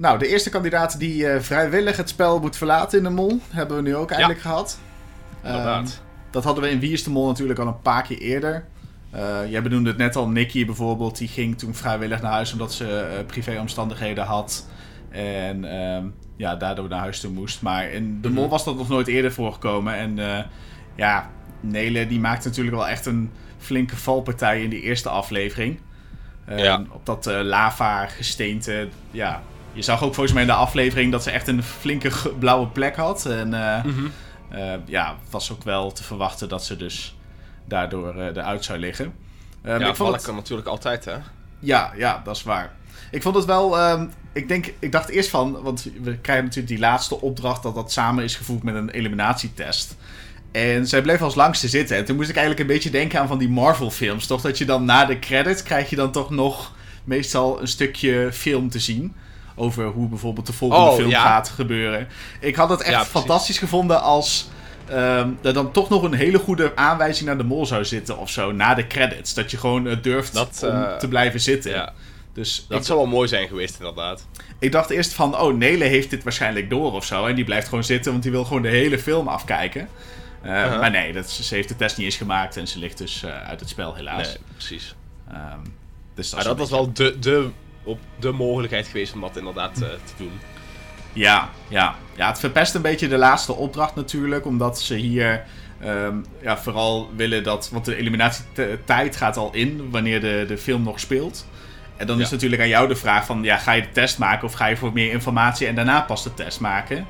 nou, de eerste kandidaat die uh, vrijwillig het spel moet verlaten in de mol, hebben we nu ook eindelijk gehad. Inderdaad. Ehm, dat hadden we in Wie is de Mol natuurlijk al een paar keer eerder. Uh, jij benoemde het net al, Nicky bijvoorbeeld, die ging toen vrijwillig naar huis omdat ze uh, privéomstandigheden had. En uh, ja, daardoor naar huis toe moest. Maar in de mol mhm. was dat nog nooit eerder voorgekomen. En ja, Nele die maakte natuurlijk wel echt een flinke valpartij in die eerste aflevering. Ja. Op dat lava gesteente, ja. Je zag ook volgens mij in de aflevering dat ze echt een flinke blauwe plek had. En mm ja, was ook wel te verwachten dat ze dus daardoor uh, eruit zou liggen. Um, ja, ik vond het... kan natuurlijk altijd, hè? Ja, ja, dat is waar. Ik vond het wel... Um, ik, denk, ik dacht eerst van... Want we krijgen natuurlijk die laatste opdracht... dat dat samen is gevoegd met een eliminatietest. En zij bleef als langste zitten. En toen moest ik eigenlijk een beetje denken aan van die Marvel-films. Toch dat je dan na de credits... krijg je dan toch nog meestal een stukje film te zien over hoe bijvoorbeeld de volgende oh, film gaat gebeuren. Ik had het echt fantastisch gevonden als Um, er dan toch nog een hele goede aanwijzing naar de mol zou zitten of zo, na de credits. Dat je gewoon uh, durft om uh, te blijven zitten. Ja. Dus dat zou wel mooi zijn geweest, inderdaad. Ik dacht eerst van, oh, Nele heeft dit waarschijnlijk door of zo. En die blijft gewoon zitten, want die wil gewoon de hele film afkijken. Uh, -huh. Maar nee, dat, ze heeft de test niet eens gemaakt en ze ligt dus uit het spel, helaas. Nee, precies. Um, dus dat, maar dat was wel de, de, op de mogelijkheid geweest om dat inderdaad te doen. Ja, ja. ja, het verpest een beetje de laatste opdracht natuurlijk. Omdat ze hier um, ja, vooral willen dat. Want de eliminatietijd gaat al in wanneer de, de film nog speelt. En dan is natuurlijk aan jou de vraag: van, ja, ga je de test maken of ga je voor meer informatie en daarna pas de test maken?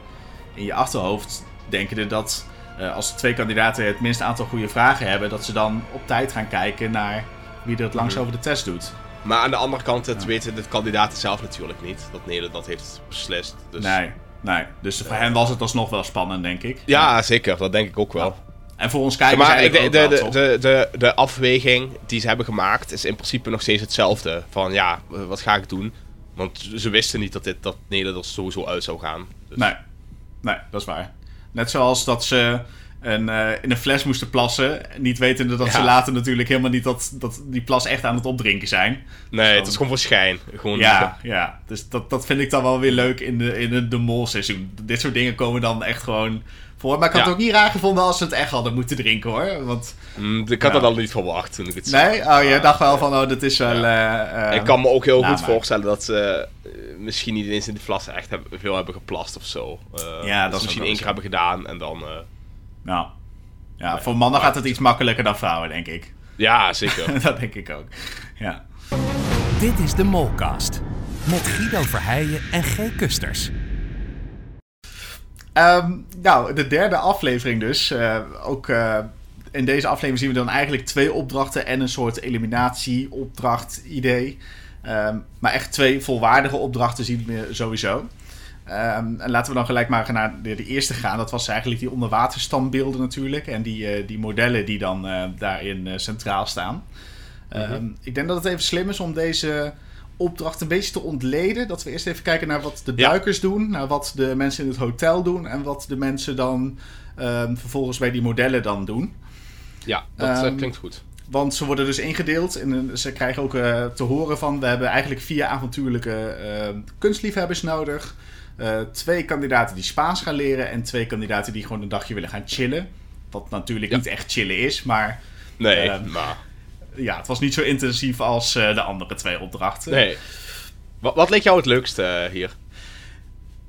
In je achterhoofd denken je dat uh, als de twee kandidaten het minste aantal goede vragen hebben, dat ze dan op tijd gaan kijken naar wie er het langst mhm. over de test doet. Maar aan de andere kant, het weten de kandidaten zelf natuurlijk niet. Dat Nederland dat heeft beslist. Dus... Nee, nee. Dus voor hen was het alsnog wel spannend, denk ik. Ja, zeker. Dat denk ik ook wel. En voor ons kijkers maar ik, de, de, de, de, de, de afweging die ze hebben gemaakt is in principe nog steeds hetzelfde. Van ja, wat ga ik doen? Want ze wisten niet dat, dit, dat Nederland er sowieso uit zou gaan. Dus. Nee. nee, dat is waar. Net zoals dat ze en, uh, in een fles moesten plassen. Niet wetende dat ze later natuurlijk helemaal niet dat, dat die plas echt aan het opdrinken zijn. Nee, het is gewoon voor schijn. Gewoon ja, ja, dus dat, dat vind ik dan wel weer leuk in de, in de, de mol-seizoen. Dit soort dingen komen dan echt gewoon voor. Maar ik had het ook niet raar gevonden als ze het echt hadden moeten drinken hoor. Want, mm, ik had dat al niet verwacht toen ik het Nee? Oh, je dacht wel van, oh, dat is wel... Uh, ik kan me ook heel goed voorstellen dat ze misschien niet eens in de fles echt hebben, veel hebben geplast of zo. ja, dat, dat ze misschien één keer hebben gedaan en dan... Nou, ja, voor mannen gaat het iets makkelijker dan vrouwen, denk ik. Ja, zeker. dat denk ik ook. Ja. Dit is de Molcast. Met Guido Verheijen en G. Kusters. Um, nou, de derde aflevering dus. Uh, ook uh, in deze aflevering zien we dan eigenlijk twee opdrachten en een soort eliminatie-opdracht idee. Um, maar echt twee volwaardige opdrachten zien we sowieso. Um, en laten we dan gelijk maar naar de, de, eerste gaan. Dat was eigenlijk die onderwaterstandbeelden natuurlijk. En die, uh, die modellen die dan uh, daarin uh, centraal staan. Mm -hmm. Ik denk dat het even slim is om deze opdracht een beetje te ontleden. Dat we eerst even kijken naar wat de duikers ja. doen. Naar wat de mensen in het hotel doen. En wat de mensen dan um, vervolgens bij die modellen dan doen. Ja, dat klinkt goed. Want ze worden dus ingedeeld. En ze krijgen ook te horen van... We hebben eigenlijk vier avontuurlijke kunstliefhebbers nodig... Uh, twee kandidaten die Spaans gaan leren en twee kandidaten die gewoon een dagje willen gaan chillen. Wat natuurlijk ja. niet echt chillen is, maar. Nee, uh, maar. Ja, het was niet zo intensief als uh, de andere twee opdrachten. Nee. Wat, wat leek jou het leukste hier?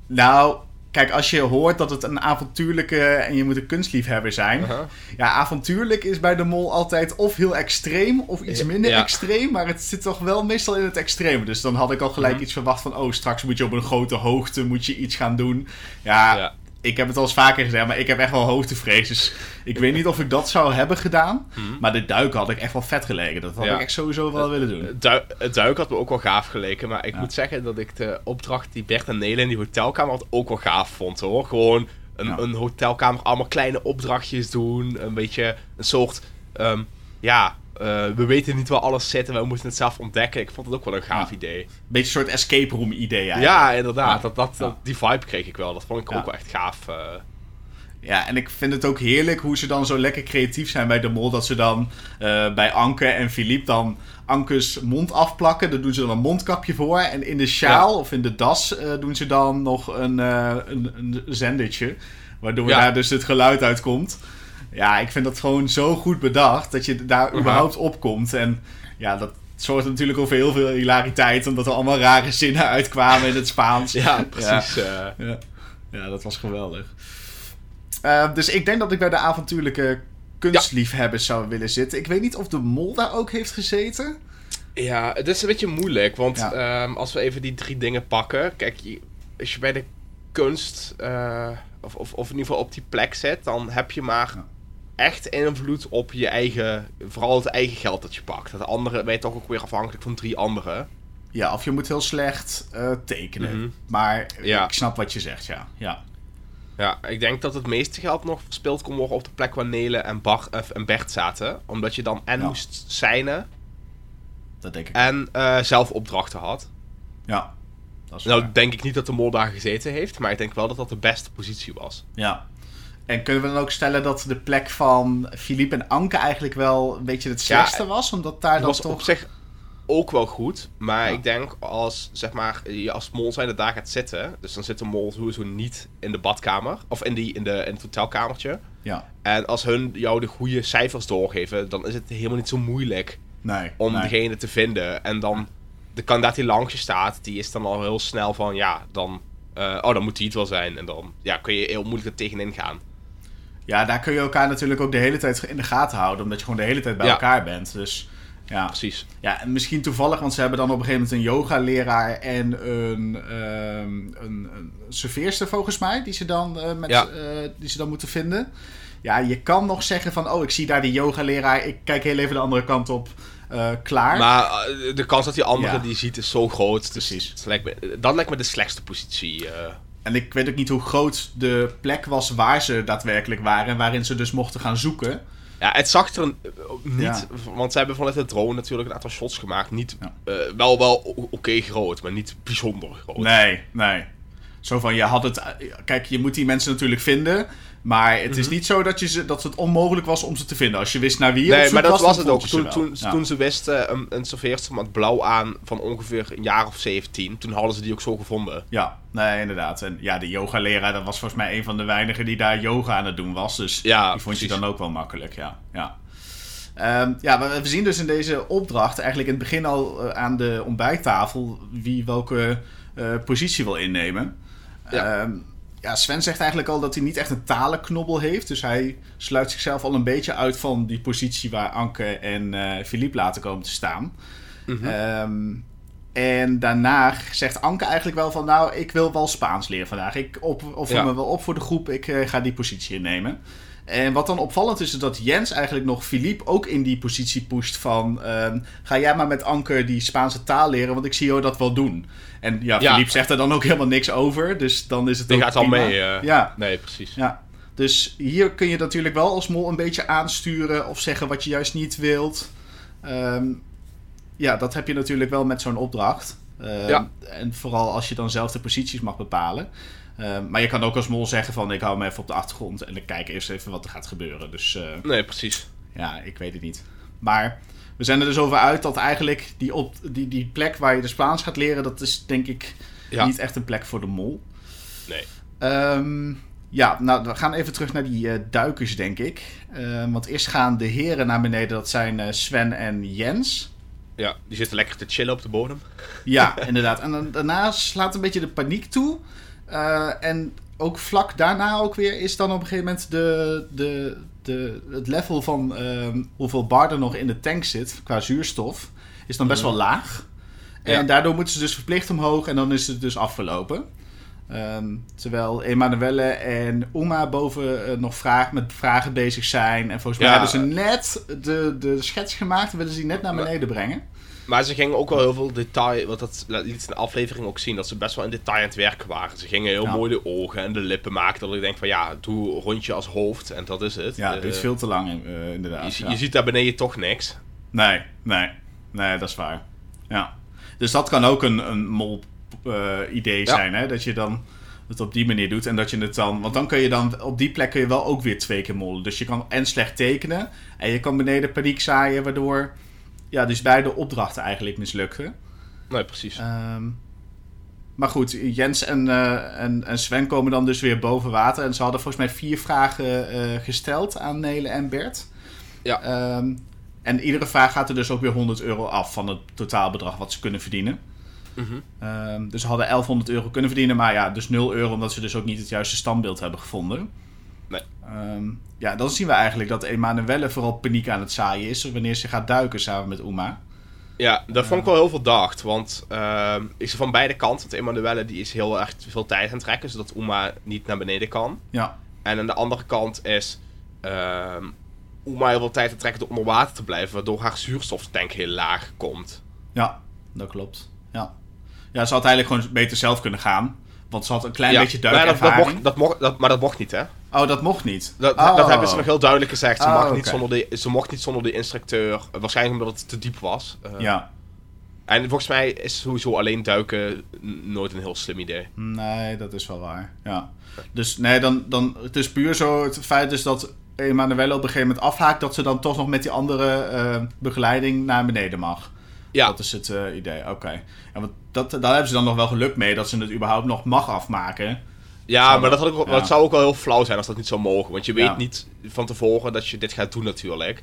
Nou, Kijk, als je hoort dat het een avontuurlijke en je moet een kunstliefhebber zijn. Uh -huh. Ja, avontuurlijk is bij de mol altijd of heel extreem of iets minder ja. extreem. Maar het zit toch wel meestal in het extreme. Dus dan had ik al gelijk uh -huh. iets verwacht van... Oh, straks moet je op een grote hoogte moet je iets gaan doen. Ja, ja ik heb het al eens vaker gezegd, maar ik heb echt wel hoogtevrees. Dus ik weet niet of ik dat zou hebben gedaan. Hmm. Maar de duik had ik echt wel vet geleken. Dat had ja. ik echt sowieso wel willen doen. het duik had me ook wel gaaf geleken. Maar ik ja. moet zeggen dat ik de opdracht die Bert en Nele in die hotelkamer had ook wel gaaf vond hoor. Gewoon een, ja. een hotelkamer, allemaal kleine opdrachtjes doen. Een beetje een soort, um, ja, uh, we weten niet waar alles zit en we moeten het zelf ontdekken. Ik vond het ook wel een gaaf ja. idee. Beetje een soort escape room idee eigenlijk. Ja, inderdaad. Ja. Dat, dat, dat, die vibe kreeg ik wel. Dat vond ik ook wel echt gaaf. Uh... Ja, en ik vind het ook heerlijk hoe ze dan zo lekker creatief zijn bij de mol. Dat ze dan uh, bij Anke en Philippe dan Ankes mond afplakken. Daar doen ze dan een mondkapje voor. En in de sjaal of in de das uh, doen ze dan nog een, uh, een, een zendertje. Waardoor ja. daar dus het geluid uitkomt. Ja, ik vind dat gewoon zo goed bedacht dat je daar überhaupt op komt. En ja, dat zorgt natuurlijk over heel veel hilariteit. Omdat er allemaal rare zinnen uitkwamen in het Spaans. ja, precies. Ja, ja. ja dat was geweldig. Uh, dus ik denk dat ik bij de avontuurlijke kunstliefhebbers ja. zou willen zitten. Ik weet niet of de mol daar ook heeft gezeten. Ja, het is een beetje moeilijk. Want ja. um, als we even die drie dingen pakken. Kijk, als je bij de kunst. Uh, of, of, of in ieder geval op die plek zit. Dan heb je maar. Echt invloed op je eigen. Vooral het eigen geld dat je pakt. Het andere ben je toch ook weer afhankelijk van drie anderen. Ja, of je moet heel slecht uh, tekenen. Mm -hmm. Maar ja. ik snap wat je zegt, ja. ja. Ja, ik denk dat het meeste geld nog verspeeld kon worden op de plek waar Nele en, Bar, uh, en Bert zaten. Omdat je dan en ja. moest seinen. Dat denk ik. En uh, zelf opdrachten had. Ja, dat is Nou waar. denk ik niet dat de mol daar gezeten heeft. Maar ik denk wel dat dat de beste positie was. Ja. En kunnen we dan ook stellen dat de plek van Philippe en Anke eigenlijk wel een beetje het slechtste ja, was? Omdat daar dan was toch... op zich ook wel goed. Maar ja. ik denk als, zeg maar, je als mol zijn daar gaat zitten. Dus dan zit de mol sowieso niet in de badkamer. Of in, die, in, de, in het hotelkamertje. Ja. En als hun jou de goede cijfers doorgeven, dan is het helemaal niet zo moeilijk nee, om nee. degene te vinden. En dan de kandidaat die langs je staat, die is dan al heel snel van ja, dan. Uh, oh, dan moet die het wel zijn. En dan ja, kun je heel moeilijk er tegenin gaan. Ja, daar kun je elkaar natuurlijk ook de hele tijd in de gaten houden. Omdat je gewoon de hele tijd bij ja. elkaar bent. Dus ja, precies. Ja, en misschien toevallig, want ze hebben dan op een gegeven moment een yoga-leraar en een, um, een, een serveerster volgens mij, die ze dan, uh, met, ja. uh, die ze dan moeten vinden. Ja, je kan nog zeggen van, oh, ik zie daar die yoga-leraar, ik kijk heel even de andere kant op, uh, klaar. Maar de kans dat die andere Ja. die ziet is zo groot. Dus Precies. lijkt me, dat lijkt me de slechtste positie. Eh. En ik weet ook niet hoe groot de plek was waar ze daadwerkelijk waren en waarin ze dus mochten gaan zoeken. Ja, het zag er een- niet, Ja. want ze hebben vanuit de drone natuurlijk een aantal shots gemaakt. Niet, Ja. eh, wel wel oké groot, maar niet bijzonder groot. Nee, nee. Zo van, je had het... Kijk, je moet die mensen natuurlijk vinden. Maar het is Mhm. niet zo dat, je ze, dat het onmogelijk was om ze te vinden. Als je wist naar wie je Nee, maar dat was, het ook. Toen, toen, Ja. toen ze wisten, een, een serveerster met blauw aan van ongeveer een jaar of 17. Toen hadden ze die ook zo gevonden. Ja, nee, inderdaad. En ja, de yoga-leraar, dat was volgens mij een van de weinigen die daar yoga aan het doen was. Dus Ja, die vond je dan ook wel makkelijk, ja. Ja, Ehm, ja we, we zien dus in deze opdracht eigenlijk in het begin al eh, aan de ontbijttafel wie welke eh, positie wil innemen. Ja. Ehm, ja, Sven zegt eigenlijk al dat hij niet echt een talenknobbel heeft. Dus hij sluit zichzelf al een beetje uit van die positie waar Anke en eh Philippe laten komen te staan. Mhm. Ehm, en daarna zegt Anke eigenlijk wel van... nou, ik wil wel Spaans leren vandaag. Ik op, offer Ja. me wel op voor de groep. Ik eh, ga die positie innemen. En wat dan opvallend is, is dat Jens eigenlijk nog Philippe ook in die positie pusht van... ehm, ga jij maar met Anke die Spaanse taal leren, want ik zie jou dat wel doen. En ja, Ja. Philippe zegt er dan ook helemaal niks over. Dus dan is het Die ook gaat al mee. eh. Ja, Nee, precies. ja. Dus hier kun je natuurlijk wel als mol een beetje aansturen of zeggen wat je juist niet wilt. Ehm, ja, dat heb je natuurlijk wel met zo'n opdracht. Ehm, Ja. En vooral als je dan zelf de posities mag bepalen. Ehm, maar je kan ook als mol zeggen van ik hou me even op de achtergrond en ik kijk eerst even wat er gaat gebeuren. Dus eh, Nee, precies. ja, ik weet het niet. Maar we zijn er dus over uit dat eigenlijk die, op, die, die plek waar je de Spaans gaat leren, dat is denk ik Ja. niet echt een plek voor de mol. Nee. Ehm, ja, nou, we gaan even terug naar die eh, duikers, denk ik. Ehm, want eerst gaan de heren naar beneden. Dat zijn eh, Sven en Jens. Ja, die zitten lekker te chillen op de bodem. Ja, inderdaad. En dan, daarna slaat een beetje de paniek toe. Eh, en ook vlak daarna ook weer is dan op een gegeven moment de, de, de, het level van ehm, hoeveel bar er nog in de tank zit qua zuurstof. Is dan best wel laag. En Ja. daardoor moeten ze dus verplicht omhoog en dan is het dus afgelopen. Ehm, terwijl Emanuelle en Uma boven eh, nog vraag, met vragen bezig zijn. En volgens mij Ja. hebben ze net de, de schets gemaakt. willen ze die net naar beneden brengen. Maar ze gingen ook wel heel veel detail, want dat liet in de aflevering ook zien, dat ze best wel in detail aan het werken waren. Ze gingen heel Ja. mooi de ogen en de lippen maken, dat ik denk van ja, doe een rondje als hoofd en dat is het. Ja, het Eh, duurt veel te lang eh, inderdaad. ja. je ziet daar beneden toch niks. Nee, nee. Nee, dat is waar. Ja. Dus dat kan ook een, een mol-idee Ja. zijn, hè? Dat je dan het op die manier doet. En dat je het dan. Want dan kun je dan. Op die plek kun je wel ook weer twee keer mollen. Dus je kan en slecht tekenen. En je kan beneden paniek zaaien. Waardoor. Ja, dus beide opdrachten eigenlijk mislukken. Nee, precies. Ehm, maar goed, Jens en, eh, en, en Sven komen dan dus weer boven water. En ze hadden volgens mij vier vragen eh, gesteld aan Nele en Bert. Ja. Ehm, en iedere vraag gaat er dus ook weer 100 euro af van het totaalbedrag wat ze kunnen verdienen. Mhm. Ehm, dus ze hadden 1100 euro kunnen verdienen, maar ja, dus 0 euro omdat ze dus ook niet het juiste standbeeld hebben gevonden. Ehm, ja, dan zien we eigenlijk dat Emanuelle vooral paniek aan het zaaien is wanneer ze gaat duiken samen met Uma. Ja, dat vond ik wel heel verdacht. Want ehm is er van beide kanten. Want Emanuelle die is heel erg veel tijd aan het trekken. Zodat Uma niet naar beneden kan. Ja, En aan de andere kant is ehm Uma heel veel tijd aan het trekken door onder water te blijven. Waardoor haar zuurstoftank heel laag komt. ja, dat klopt. Ja. ja, ze had eigenlijk gewoon beter zelf kunnen gaan. Want ze had een klein Ja, beetje maar dat, dat duikervaring. mocht, dat mocht, dat, maar dat mocht niet, hè? Oh, dat mocht niet. Dat, Oh. dat hebben ze nog heel duidelijk gezegd. Ze, Oh, mag niet zonder de, ze mocht niet zonder de instructeur. Eh, Waarschijnlijk omdat het te diep was. Eh, Ja, En volgens mij is sowieso alleen duiken nooit een heel slim idee. nee, dat is wel waar. Ja. Dus nee, dan, dan, het is puur zo het feit is dat Emanuele op een gegeven moment afhaakt... dat ze dan toch nog met die andere eh, begeleiding naar beneden mag. Ja, Dat is het idee, oké. Want dat, daar hebben ze dan nog wel geluk mee dat ze het überhaupt nog mag afmaken. Ja maar dat, had ik, wel- ja. dat zou ook wel heel flauw zijn als dat niet zou mogen. Want je weet Ja. niet van tevoren dat je dit gaat doen natuurlijk.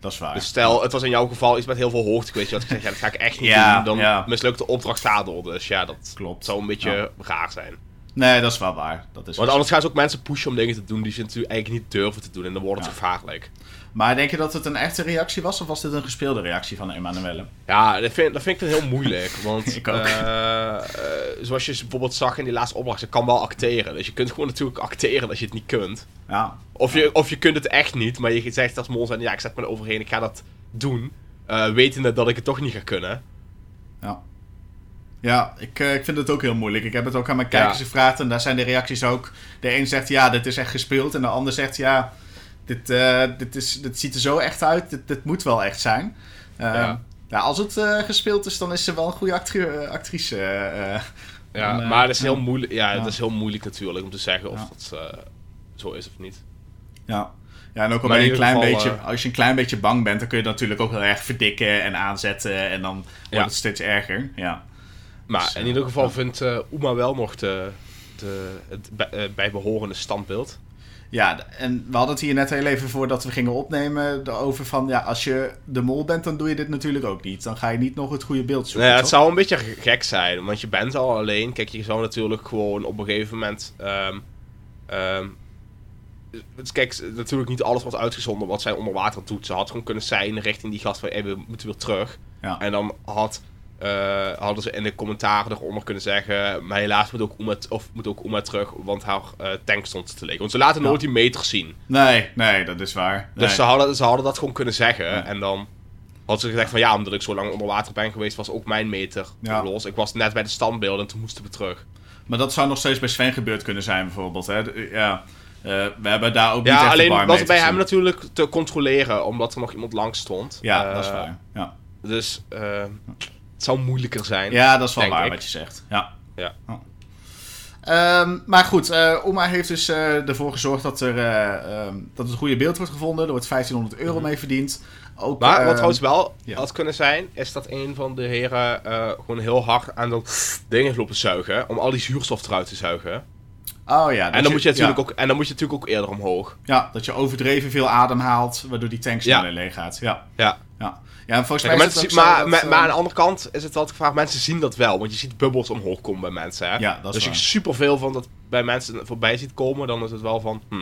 Dat is waar. Dus stel, het was in jouw geval iets met heel veel hoogte. Weet je wat ik zeg, ja, dat ga ik echt niet Ja, doen. Dan ja. mislukt de opdracht daardoor. Dus ja, dat Klopt. zou een beetje raar zijn. Nee, dat is wel waar. Dat is Want anders gaan ze ook mensen pushen om dingen te doen die ze natuurlijk eigenlijk niet durven te doen. En dan wordt het gevaarlijk. Maar denk je dat het een echte reactie was of was dit een gespeelde reactie van Emanuele? Ja, dat vind, dat vind ik dan heel moeilijk. Want Ik ook. eh, eh, zoals je bijvoorbeeld zag in die laatste opdracht, ze kan wel acteren. Dus je kunt gewoon natuurlijk acteren als je het niet kunt. Ja, Of je, of je kunt het echt niet, maar je zegt als mol zijn, ja, ik zet me er overheen, ik ga dat doen. eh, wetende dat ik het toch niet ga kunnen. ja. Ja, ik, ik vind het ook heel moeilijk. Ik heb het ook aan mijn kijkers Ja. gevraagd en daar zijn de reacties ook. De een zegt ja, dit is echt gespeeld. En de ander zegt ja, dit, eh, dit, is, dit ziet er zo echt uit. Dit, dit moet wel echt zijn. Eh, Ja. ja, als het eh, gespeeld is, dan is ze wel een goede actri- eh, actrice. Ja, Dan, maar het is, heel moeilijk, ja, is heel moeilijk natuurlijk om te zeggen of dat zo is of niet. Ja. ja, en ook al ben je een klein geval, beetje, als je een klein beetje bang bent, dan kun je natuurlijk ook heel erg verdikken en aanzetten. En dan wordt Ja. het steeds erger. Ja. Maar Dus, in ieder geval ja. vindt eh Uma wel nog de, de, het bij, eh, bijbehorende standbeeld. Ja, en we hadden het hier net heel even voordat we gingen opnemen over van, ja, als je de mol bent, dan doe je dit natuurlijk ook niet. Dan ga je niet nog het goede beeld zoeken. Nee, het toch? zou een beetje gek zijn, want je bent al alleen. Kijk, je zou natuurlijk gewoon op een gegeven moment. ehm, ehm, het- kijk, natuurlijk niet alles wordt uitgezonden wat zij onder water doet. Ze had gewoon kunnen zijn richting die gast van, hey, we moeten weer terug. Ja. En dan had, eh, hadden ze in de commentaren eronder kunnen zeggen, maar helaas moet ook Uma, of moet ook Uma terug, want haar eh, tank stond te liggen. Want ze laten nooit die meters zien. Nee, nee, dat is waar. Nee. Dus ze hadden, ze hadden dat gewoon kunnen zeggen. Ja. En dan had ze gezegd van ja, omdat ik zo lang onder water ben geweest, was ook mijn meter Ja. los. Ik was net bij de standbeelden en toen moesten we terug. Maar dat zou nog steeds bij Sven gebeurd kunnen zijn, bijvoorbeeld. Hè? Ja. Eh, we hebben daar ook niet Ja, echt alleen was het bij hem natuurlijk te controleren, omdat er nog iemand langs stond. Ja, dat is waar. Ja. Dus het zou moeilijker zijn. Ja, dat is wel waar ik. wat je zegt. Ja. Ja. Ehm, maar goed, eh Oma heeft dus eh, ervoor gezorgd dat er ehm, dat het goede beeld wordt gevonden. Er wordt 1500 euro mee verdiend. Ook, Mhm. Maar ehm, wat trouwens wel ja. had kunnen zijn, is dat een van de heren gewoon heel hard aan dat ding lopen zuigen. Om al die zuurstof eruit te zuigen. Oh ja, En dan, moet je natuurlijk ja, ook, en dan moet je natuurlijk ook eerder omhoog. Ja, dat je overdreven veel adem haalt, waardoor die tank sneller leeg gaat. Ja, Ja. Ja. ja en volgens Kijk, mij is mensen het zien- ook zo maar, dat, maar, eh, maar aan de andere kant is het altijd gevraagd, mensen zien dat wel. Want je ziet bubbels omhoog komen bij mensen. Hè? Ja, dat is dus waar. als je superveel van dat bij mensen voorbij ziet komen, dan is het wel van, hm,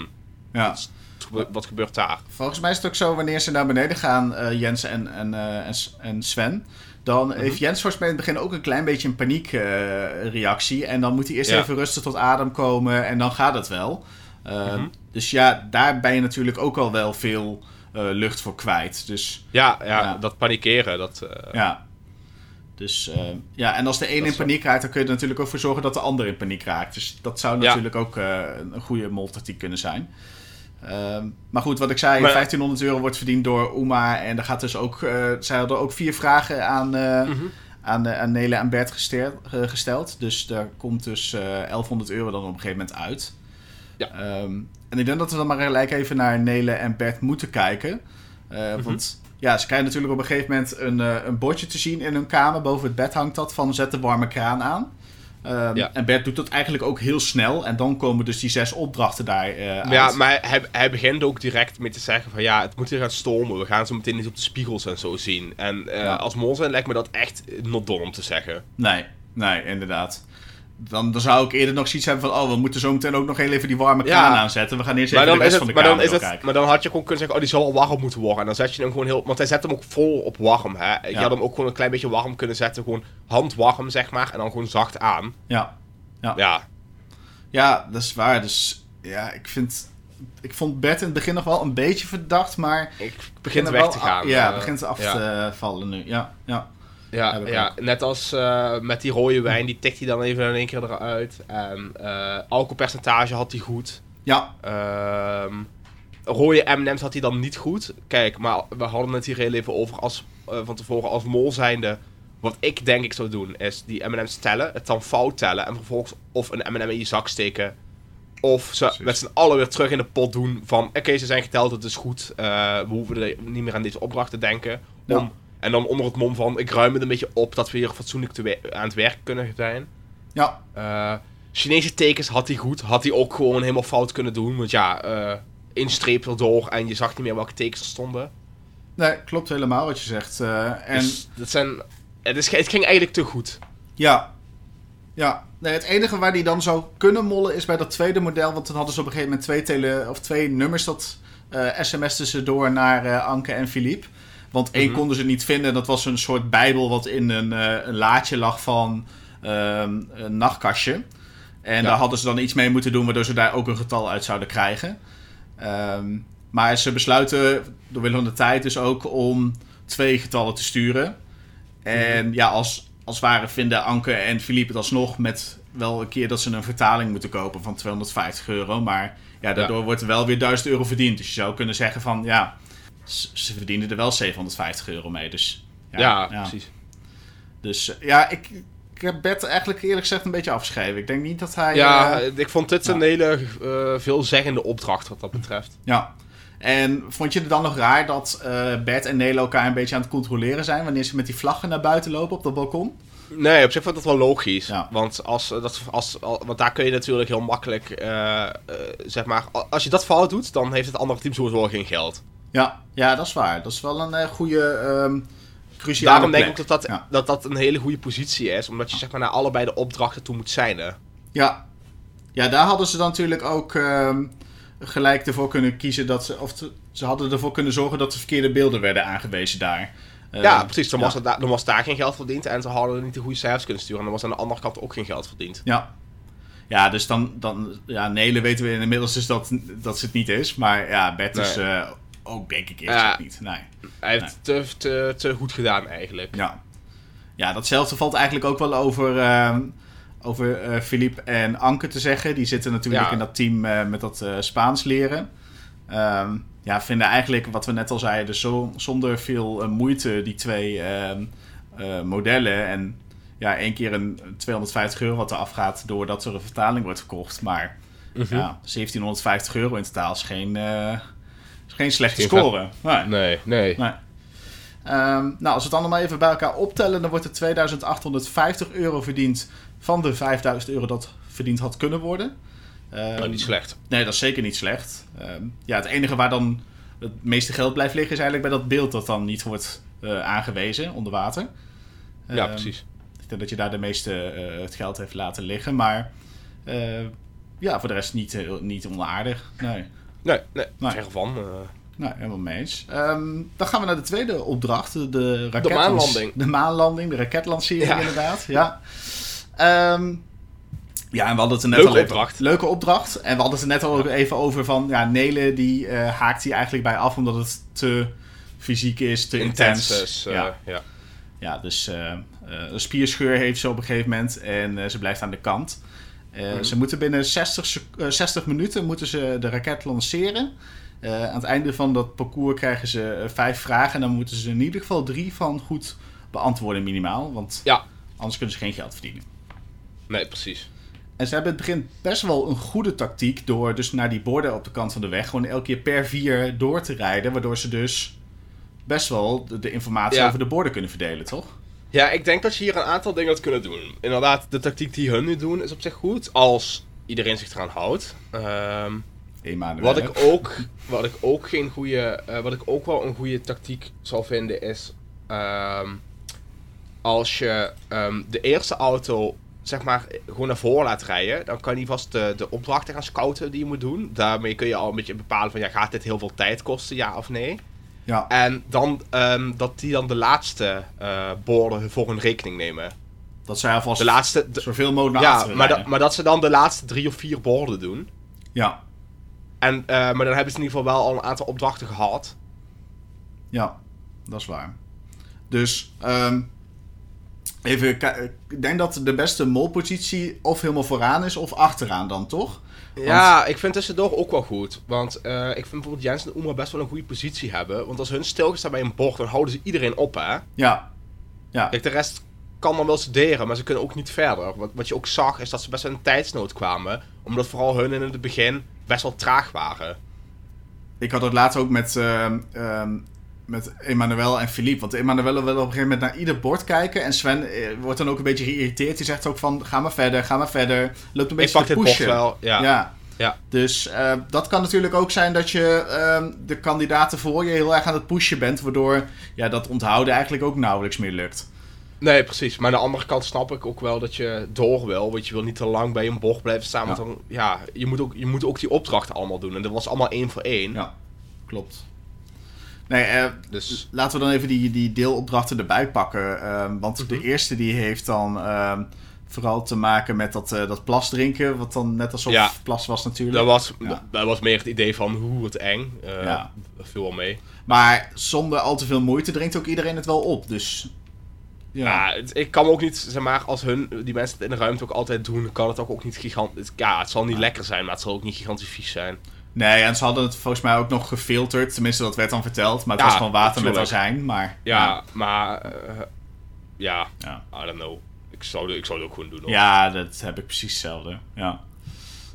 ja. wat gebe- wat gebeurt daar? Volgens mij is het ook zo, wanneer ze naar beneden gaan, eh, Jens en, en, eh, en, Sven... Dan Mhm. heeft Jens volgens mij in het begin ook een klein beetje een paniekreactie. en dan moet hij eerst Ja. even rustig tot adem komen en dan gaat het wel. Eh, Mhm. Dus ja, daar ben je natuurlijk ook al wel veel lucht voor kwijt. Dus Ja, ja, Ja. dat panikeren, dat... eh, ja. Dus eh, ja, en als de een Dat in paniek raakt, dan kun je er natuurlijk ook voor zorgen dat de ander in paniek raakt. Dus dat zou Ja. natuurlijk ook eh, een goede moltactiek kunnen zijn. Ehm, maar goed, wat ik zei, Maar- 1500 euro wordt verdiend door Uma. En er gaat dus ook, eh zij hadden ook vier vragen aan, eh, Mhm. aan, aan Nele en Bert gesteld. Dus daar komt dus 1100 euro dan op een gegeven moment uit. Ja. Ehm, en ik denk dat we dan maar gelijk even naar Nele en Bert moeten kijken. Mhm. Want ja, ze krijgen natuurlijk op een gegeven moment een, een bordje te zien in hun kamer. Boven het bed hangt dat van zet de warme kraan aan. Ehm, en Bert doet dat eigenlijk ook heel snel. En dan komen dus die zes opdrachten daar uh, uit. Ja, maar hij, hij begint ook direct met te zeggen van... Ja, het moet hier gaan stormen. We gaan zo meteen eens op de spiegels en zo zien. En uh, als mol zijn lijkt me dat echt not dom om te zeggen. Nee, nee, inderdaad dan, dan zou ik eerder nog zoiets hebben van... oh, we moeten zo meteen ook nog heel even die warme kraan aanzetten. We gaan eerst even de rest van de maar dan is het, kijken. Maar dan had je gewoon kunnen zeggen... oh, die zal al warm moeten worden. En dan zet je hem gewoon heel... want hij zet hem ook vol op warm, hè. Je had hem ook gewoon een klein beetje warm kunnen zetten. Gewoon handwarm, zeg maar. En dan gewoon zacht aan. Ja. Ja, ja. ja dat is waar. Dus ja, ik vind... Ik vond Bert in het begin nog wel een beetje verdacht, maar... Ik begin weg te gaan. Ja, uh, begint af te vallen nu. Ja, ja. Ja, ja net als uh, met die rode wijn, die tikt hij dan even in één keer eruit. En uh, alcoholpercentage had hij goed. Ja. Um, rode M&M's had hij dan niet goed. Kijk, maar we hadden het hier heel even over als, uh, van tevoren als mol zijnde. Wat ik denk ik zou doen, is die M&M's tellen, het dan fout tellen en vervolgens of een M&M in je zak steken. Of ze Precies. met z'n allen weer terug in de pot doen van, oké, ze zijn geteld, het is goed. we hoeven er niet meer aan deze opdracht te denken. Om en dan onder het mom van, ik ruim het een beetje op dat we hier fatsoenlijk te aan het werk kunnen zijn. Ja. Uh, Chinese tekens had hij goed. Had hij ook gewoon helemaal fout kunnen doen. Want ja, uh, één streep erdoor en je zag niet meer welke tekens er stonden. Nee, klopt helemaal wat je zegt. Uh, en... Dus dat zijn, het, is, het ging eigenlijk te goed. Ja. Ja. Nee, het enige waar die dan zou kunnen mollen is bij dat tweede model. Want dan hadden ze op een gegeven moment twee, tele, of twee nummers dat uh, ze door naar Anke en Philippe. Want één mhm. konden ze niet vinden. Dat was een soort bijbel wat in een, uh, een laadje lag van ehm, een nachtkastje. En daar hadden ze dan iets mee moeten doen, waardoor ze daar ook een getal uit zouden krijgen. Um, maar ze besluiten, door willen van de tijd dus ook, om twee getallen te sturen. En mhm. ja, als, als ware vinden Anke en Philippe het alsnog met wel een keer dat ze een vertaling moeten kopen van 250 euro. Maar ja, daardoor wordt er wel weer 1000 euro verdiend. Dus je zou kunnen zeggen van ja, ze verdienen er wel 750 euro mee. Dus ja, ja, precies. Dus eh, ja, ik, ik heb Bert eigenlijk eerlijk gezegd een beetje afgeschreven. Ik denk niet dat hij... Ja, uh, ik vond dit een hele uh, veelzeggende opdracht wat dat betreft. Ja. En vond je het dan nog raar dat Bert en Nele elkaar een beetje aan het controleren zijn... wanneer ze met die vlaggen naar buiten lopen op dat balkon? Nee, op zich vond ik dat wel logisch. Ja. Want, als, dat, als, want daar kun je natuurlijk heel makkelijk... zeg maar, als je dat fout doet, dan heeft het andere team sowieso geen geld. Ja, ja, dat is waar. Dat is wel een uh, goede, um, cruciale Daarom denk ik ook dat dat, dat dat een hele goede positie is. Omdat je zeg maar naar allebei de opdrachten toe moet zijn. Hè? Ja. ja, daar hadden ze dan natuurlijk ook uh, gelijk ervoor kunnen kiezen dat ze... Of ze hadden ervoor kunnen zorgen dat de verkeerde beelden werden aangewezen daar. Uh, ja, precies. Dan, Was dan was daar geen geld verdiend en ze hadden niet de goede cijfers kunnen sturen. En dan was aan de andere kant ook geen geld verdiend. Ja, ja, dus dan, dan ja, Nele weten we inmiddels dus dat, dat ze het niet is. Maar ja, Bert is uh, ook denk ik eerst niet. Nee. Hij heeft Te, te, te goed gedaan eigenlijk. Ja. ja, datzelfde valt eigenlijk ook wel over, uh, over uh, Philippe en Anke te zeggen. Die zitten natuurlijk in dat team uh, met dat uh, Spaans leren. Um, ja, vinden eigenlijk, wat we net al zeiden, dus zo, zonder veel moeite die twee ehm, modellen. En ja, één keer een 250 euro wat er afgaat doordat er een vertaling wordt verkocht. Maar mm -hmm. ja, 1750 euro in totaal is geen geen slechte score. Nee, nee. nee. nee. Um, nou, als we het maar even bij elkaar optellen, dan wordt er 2850 euro verdiend van de 5000 euro dat verdiend had kunnen worden. Um, niet slecht. Nee, dat is zeker niet slecht. Um, ja, het enige waar dan het meeste geld blijft liggen is eigenlijk bij dat beeld dat dan niet wordt uh, aangewezen onder water. ja, precies. Ik denk dat je daar de meeste uh, het geld heeft laten liggen, maar uh, ja, voor de rest niet, niet onaardig. Nee. Nee, nee, nee. ver van. Uh... Nou, helemaal mee eens. Um, dan gaan we naar de tweede opdracht. De, raket de maanlanding. De maanlanding, de raketlancering ja. inderdaad. Ja. Um, ja, en we hadden het er net leuke al opdracht. Even, leuke opdracht. En we hadden het er net al ja. even over van... Ja, Nele die uh, haakt hier eigenlijk bij af omdat het te fysiek is, te intens. intens. Uh, ja. ja. Ja, dus een spierscheur heeft ze op een gegeven moment en ze blijft aan de kant. Uh, mm. Ze moeten binnen 60, uh, 60 minuten moeten ze de raket lanceren. Uh, aan het einde van dat parcours krijgen ze vijf vragen. En dan moeten ze in ieder geval drie van goed beantwoorden minimaal. Want Ja. anders kunnen ze geen geld verdienen. Nee, precies. En ze hebben in het begin best wel een goede tactiek door dus naar die borden op de kant van de weg gewoon elke keer per vier door te rijden. Waardoor ze dus best wel de, de informatie Ja. over de borden kunnen verdelen, toch? Ja, ik denk dat je hier een aantal dingen had kunnen doen. Inderdaad, de tactiek die hun nu doen is op zich goed. Als iedereen zich eraan houdt. Ehm, Emanuel. wat, ik ook, wat ik ook geen goede. eh, wat ik ook wel een goede tactiek zal vinden is. ehm, als je ehm, de eerste auto zeg maar gewoon naar voren laat rijden, dan kan die vast de, de opdrachten gaan scouten die je moet doen. Daarmee kun je al een beetje bepalen van ja, gaat dit heel veel tijd kosten, ja of nee? Ja, En dan ehm, dat die dan de laatste eh, borden voor hun rekening nemen. dat zij alvast De laatste. de- zoveel mogelijk naar ja, maar, maar dat ze dan de laatste drie of vier borden doen. Ja, En, eh, maar dan hebben ze in ieder geval wel al een aantal opdrachten gehad. ja, dat is waar. Dus, ehm, even, ik denk dat de beste molpositie of helemaal vooraan is of achteraan dan, toch? Ja, ik vind tussendoor ook wel goed. Want eh, ik vind bijvoorbeeld Jens en Oema best wel een goede positie hebben. Want als hun stilgestaan bij een bord, dan houden ze iedereen op, hè. Ja, ja, Kijk, de rest kan dan wel studeren, maar ze kunnen ook niet verder. Wat, wat je ook zag, is dat ze best wel in tijdsnood kwamen. Omdat vooral hun in het begin best wel traag waren. ik had het laatst ook met, ehm ehm, met Emmanuel en Philippe. Want Emmanuel wil op een gegeven moment naar ieder bord kijken. En Sven eh, wordt dan ook een beetje geïrriteerd. Die zegt ook van, ga maar verder, ga maar verder. Loopt een beetje te pushen. wel, ja. ja. Ja. Dus eh, dat kan natuurlijk ook zijn dat je ehm, de kandidaten voor je heel erg aan het pushen bent. Waardoor ja, dat onthouden eigenlijk ook nauwelijks meer lukt. Nee, precies. Maar aan de andere kant snap ik ook wel dat je door wil. Want je wil niet te lang bij een bocht blijven staan. Want dan, ja, je moet, ook, je moet ook die opdrachten allemaal doen. En dat was allemaal één voor één. Ja, klopt. Nee, eh, Dus laten we dan even die, die deelopdrachten erbij pakken. ehm, want de Mhm. eerste die heeft dan ehm, vooral te maken met dat, eh, dat plas drinken. Wat dan net alsof Ja. plas was natuurlijk. dat was, Ja. dat was meer het idee van hoe het eng. Eh Ja. Dat viel wel mee. Maar zonder al te veel moeite drinkt ook iedereen het wel op. Dus ja, ik kan me ook niet, zeg maar, als hun, die mensen het in de ruimte ook altijd doen, kan het ook, ook niet gigantisch. Ja, het zal niet lekker zijn, maar het zal ook niet gigantisch vies zijn. Nee, en ze hadden het volgens mij ook nog gefilterd. Tenminste, dat werd dan verteld. Maar het Ja, was gewoon water met azijn. Maar Ja, maar, eh, ja, ja. I don't know. Ik zou, ik zou het ook gewoon doen. hoor. Ja, dat heb ik precies hetzelfde. Ja.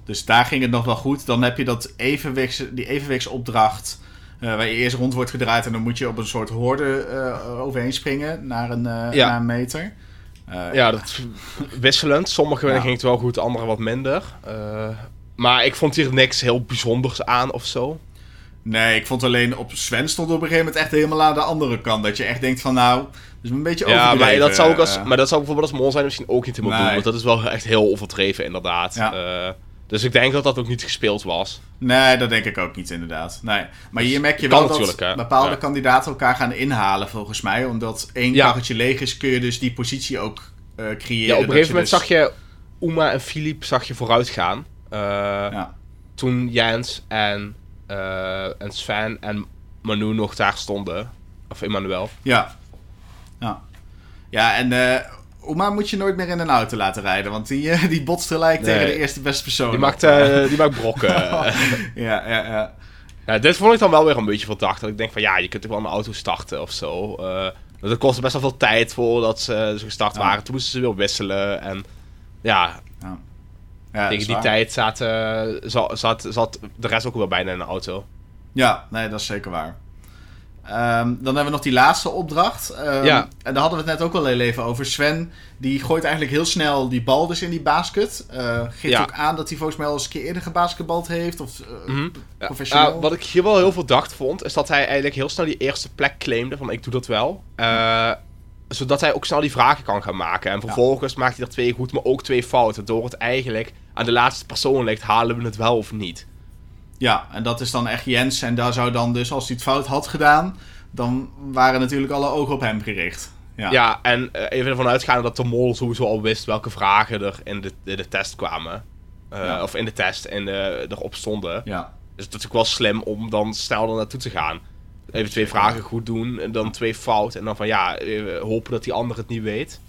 Dus daar ging het nog wel goed. Dan heb je dat evenwichts, die evenwichtsopdracht. eh, waar je eerst rond wordt gedraaid. En dan moet je op een soort horde eh, overheen springen. Naar een, Ja. naar een meter. Ja, dat is wisselend. Sommige Ja. ging het wel goed, andere wat minder. Maar ik vond hier niks heel bijzonders aan of zo. Nee, ik vond alleen op Sven stond op een gegeven moment echt helemaal aan de andere kant. Dat je echt denkt van nou, dat is een beetje Ja, overdreven. maar dat, zou ook als, eh. maar dat zou bijvoorbeeld als mol zijn misschien ook niet helemaal Nee. doen. Want dat is wel echt heel overdreven, inderdaad. Ja. Eh, dus ik denk dat dat ook niet gespeeld was. Nee, dat denk ik ook niet inderdaad. Nee. Maar hier merk je wel dat hè. bepaalde Ja. kandidaten elkaar gaan inhalen volgens mij. Omdat één Ja. karretje leeg is, kun je dus die positie ook eh, creëren. Ja, op een gegeven moment dus- zag je Uma en Philippe zag je vooruit gaan. Eh, Ja. Toen Jens en, eh, en Sven en Manu nog daar stonden. Of Emmanuel. Ja. Ja. Ja, en eh Oma moet je nooit meer in een auto laten rijden. Want die, eh, die botst gelijk Nee. tegen de eerste beste persoon. Die maakt, eh, die maakt brokken. ja, ja, ja. ja, dit vond ik dan wel weer een beetje verdacht. Dat ik denk van ja, je kunt toch wel een auto starten of zo. Eh dat kostte best wel veel tijd voordat ze, ze gestart Ja. waren. Toen moesten ze weer wisselen. En ja, ja. Tegen die tijd zaten, zat, zat, zat de rest ook wel bijna in een auto. Ja, nee, dat is zeker waar. Ehm, dan hebben we nog die laatste opdracht. Ehm, Ja. En daar hadden we het net ook al even over. Sven, die gooit eigenlijk heel snel die bal dus in die basket. Eh geeft Ja. ook aan dat hij volgens mij al eens een keer eerder gebasketbald heeft. Of eh, Mhm. Professioneel. eh, wat ik hier wel heel verdacht vond, is dat hij eigenlijk heel snel die eerste plek claimde van ik doe dat wel. Zodat hij ook snel die vragen kan gaan maken. En vervolgens maakt hij er twee goed, maar ook twee fouten. Door het eigenlijk aan de laatste persoon ligt, halen we het wel of niet. Ja, en dat is dan echt Jens. En daar zou dan dus, als hij het fout had gedaan... dan waren natuurlijk alle ogen op hem gericht. Ja, Ja, en eh, even ervan uitgaande dat de mol sowieso al wist welke vragen er in de, de test kwamen. Eh, Ja. Of in de test en erop stonden. ja. Dus het is natuurlijk wel slim om dan snel er naartoe te gaan. Even twee vragen goed doen en dan twee fout. En dan van ja, eh, hopen dat die ander het niet weet.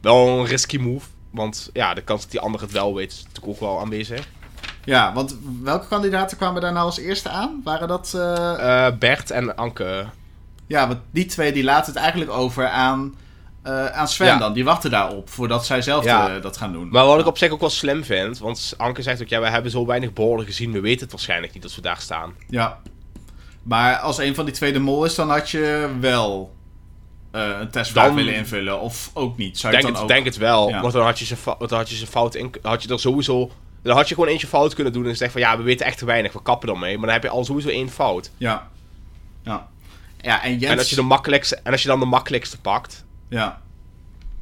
Wel een risky move. Want ja, de kans dat die ander het wel weet is natuurlijk ook wel aanwezig. ja, want welke kandidaten kwamen daar nou als eerste aan? Waren dat... Eh, Bert en Anke. Ja, want die twee die laten het eigenlijk over aan eh, aan Sven Ja. dan. Die wachten daarop voordat zij zelf Ja. dat gaan doen. Maar wat ik op zich ook wel slim vind, want Anke zegt ook, ja, we hebben zo weinig borden gezien, we weten het waarschijnlijk niet dat we daar staan. Ja. Maar als een van die twee de mol is, dan had je wel eh, een testvraag willen invullen. Of ook niet. Zou je Denk het dan denk ook... het wel, Ja. want dan had je ze, dan had je ze fout in, had je er sowieso, dan had je gewoon eentje fout kunnen doen en zeggen van, ja, we weten echt te weinig, we kappen ermee, maar dan heb je al sowieso één fout. Ja. Ja. Ja, en Jens... En als je de makkelijkste, en als je dan de makkelijkste pakt, Ja.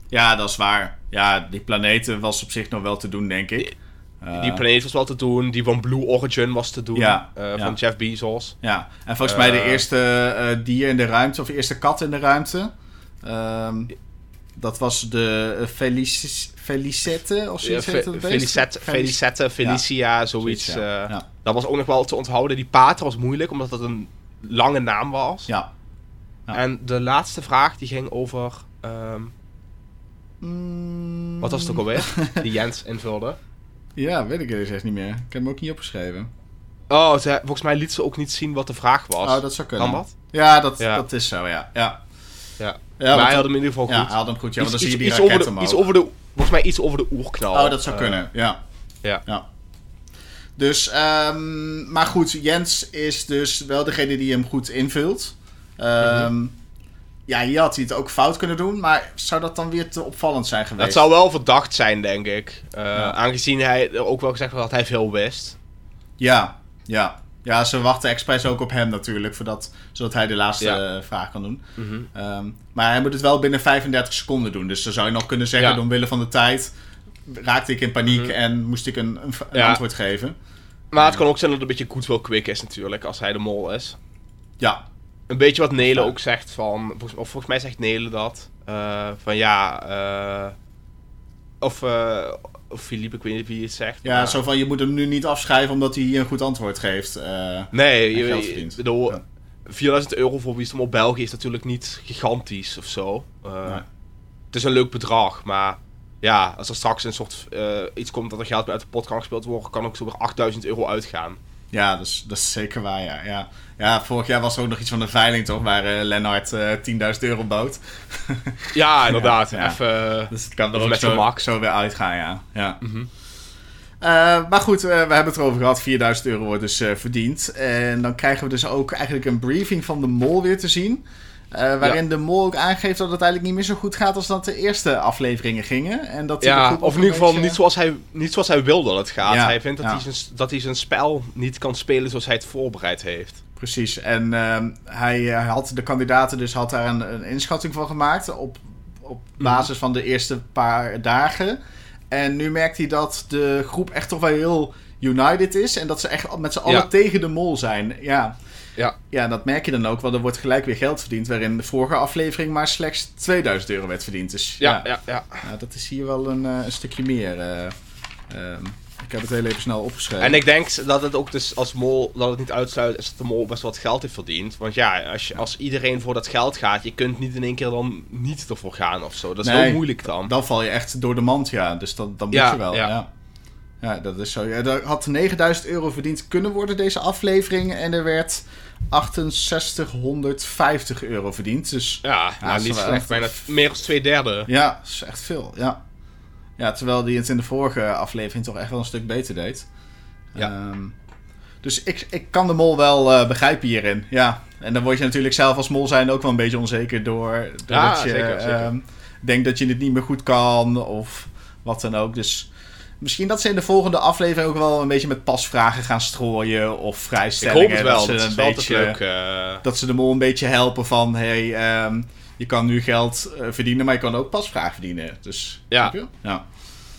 Ja, dat is waar. Ja, die planeten was op zich nog wel te doen, denk ik. Eh, die planeet was wel te doen, die van Blue Origin was te doen, Ja, eh, ja. van Jeff Bezos. Ja, en volgens mij de Eh. eerste dier in de ruimte, of de eerste kat in de ruimte. ehm, dat was de eh, Felici- Felicette, of zoiets Fe-? Felicette, Felic- Felicette, Felicia, zoiets. Zoiets. Dat was ook nog wel te onthouden. Die pater was moeilijk, omdat het een lange naam was. Ja. Ja. En de laatste vraag die ging over... ehm, Mm, wat was het ook alweer? die Jens invulde. Ja, weet ik echt niet meer. Ik heb hem ook niet opgeschreven. Oh, ze, volgens mij liet ze ook niet zien wat de vraag was. Oh, dat zou kunnen. Kan dat? Ja, dat, Ja. dat is zo, ja. Ja, Ja. ja maar hij had hem in ieder geval ja, goed. hij had hem goed. Ja, want dan zie je die iets raket over de, omhoog. iets over de... Volgens mij iets over de oerknal. Oh, dat zou Eh, kunnen, ja. Ja. ja. Dus, ehm, maar goed, Jens is dus wel degene die hem goed invult. Ehm, Mhm. Ja, hier had hij het ook fout kunnen doen, maar zou dat dan weer te opvallend zijn geweest? Het zou wel verdacht zijn, denk ik. Eh, Ja. Aangezien hij ook wel gezegd had dat hij veel wist. Ja, ja. Ja, ze wachten expres ook op hem natuurlijk, voordat, zodat hij de laatste Ja. eh, vraag kan doen. Mhm. Ehm, maar hij moet het wel binnen 35 seconden doen. Dus dan zou je nog kunnen zeggen, Ja. omwille van de tijd, raakte ik in paniek Mhm. en moest ik een, een, antwoord geven. Maar het kan ook zijn dat het een beetje goodwill quick is natuurlijk, als hij de mol is. Ja, Een beetje wat Nele Ja. ook zegt van... Volgens, of volgens mij zegt Nele dat. eh, van ja... eh, of, eh, of Philippe, ik weet niet wie het zegt. ja maar- zo van je moet hem nu niet afschrijven omdat hij een goed antwoord geeft. Nee, je, geld je- verdient. bedoel, Ja. 4000 euro voor Wisdom op België is natuurlijk niet gigantisch of zo. Nee. Het is een leuk bedrag, maar ja, als er straks een soort iets komt dat er geld uit de pot kan gespeeld worden, kan ook zo weer 8000 euro uitgaan. Ja, dus, dat is zeker waar, ja. ja. Ja, vorig jaar was er ook nog iets van een veiling, toch? Waar eh Lennart eh 10.000 euro bood. Ja, inderdaad. Ja. Even, Dus het kan er ook met zo, zo weer uitgaan, ja. ja. Mhm. Eh, maar goed, eh, we hebben het erover gehad. 4000 euro wordt dus eh, verdiend. En dan krijgen we dus ook eigenlijk een briefing van de mol weer te zien. Eh, waarin de mol ook aangeeft dat het eigenlijk niet meer zo goed gaat als dat de eerste afleveringen gingen. En dat hij Ja, of in ieder geval beetje- niet, zoals hij, niet zoals hij wil dat het gaat. Ja, Hij vindt dat, hij zijn, dat hij zijn spel niet kan spelen zoals hij het voorbereid heeft. Precies. En ehm, hij, eh, had de kandidaten dus had daar een, een inschatting van gemaakt op, op Mhm. basis van de eerste paar dagen. En nu merkt hij dat de groep echt toch wel heel united is. En dat ze echt met z'n allen Ja. tegen de mol zijn. Ja. Ja. ja, dat merk je dan ook. Want er wordt gelijk weer geld verdiend. Waarin de vorige aflevering maar slechts 2000 euro werd verdiend. Dus ja, Ja, ja, ja. ja, dat is hier wel een, eh, een stukje meer. eh, ehm, ik heb het heel even snel opgeschreven. En ik denk dat het ook dus als mol, dat het niet uitsluit is dat de mol best wat geld heeft verdiend. Want ja, als, je, als iedereen voor dat geld gaat, je kunt niet in één keer dan niet ervoor gaan of zo. Dat is Nee. heel moeilijk dan. Dan val je echt door de mand, ja. Dus dan, dan moet Ja, je wel, ja. ja. ja. dat is zo. Ja, er had 9000 euro verdiend kunnen worden deze aflevering. En er werd 6850 euro verdiend. Dus Ja, nou, dat is niet wel slecht. echt- Bijna meer dan twee derde. ja, dat is echt veel, ja. Ja, terwijl die het in de vorige aflevering toch echt wel een stuk beter deed. Ja. Ehm, dus ik, ik kan de mol wel eh, begrijpen hierin, ja. En dan word je natuurlijk zelf als mol zijn ook wel een beetje onzeker door... Ja, doordat je zeker, zeker. ehm, denkt dat je het niet meer goed kan of wat dan ook. Dus misschien dat ze in de volgende aflevering ook wel een beetje met pasvragen gaan strooien of Ik vrijstellingen. hoop het wel, Dat ze een beetje, leuk. eh. dat ze de mol een beetje helpen van... Hey, ehm, je kan nu geld eh, verdienen, maar je kan ook pasvraag verdienen. Dus, Ja. ja.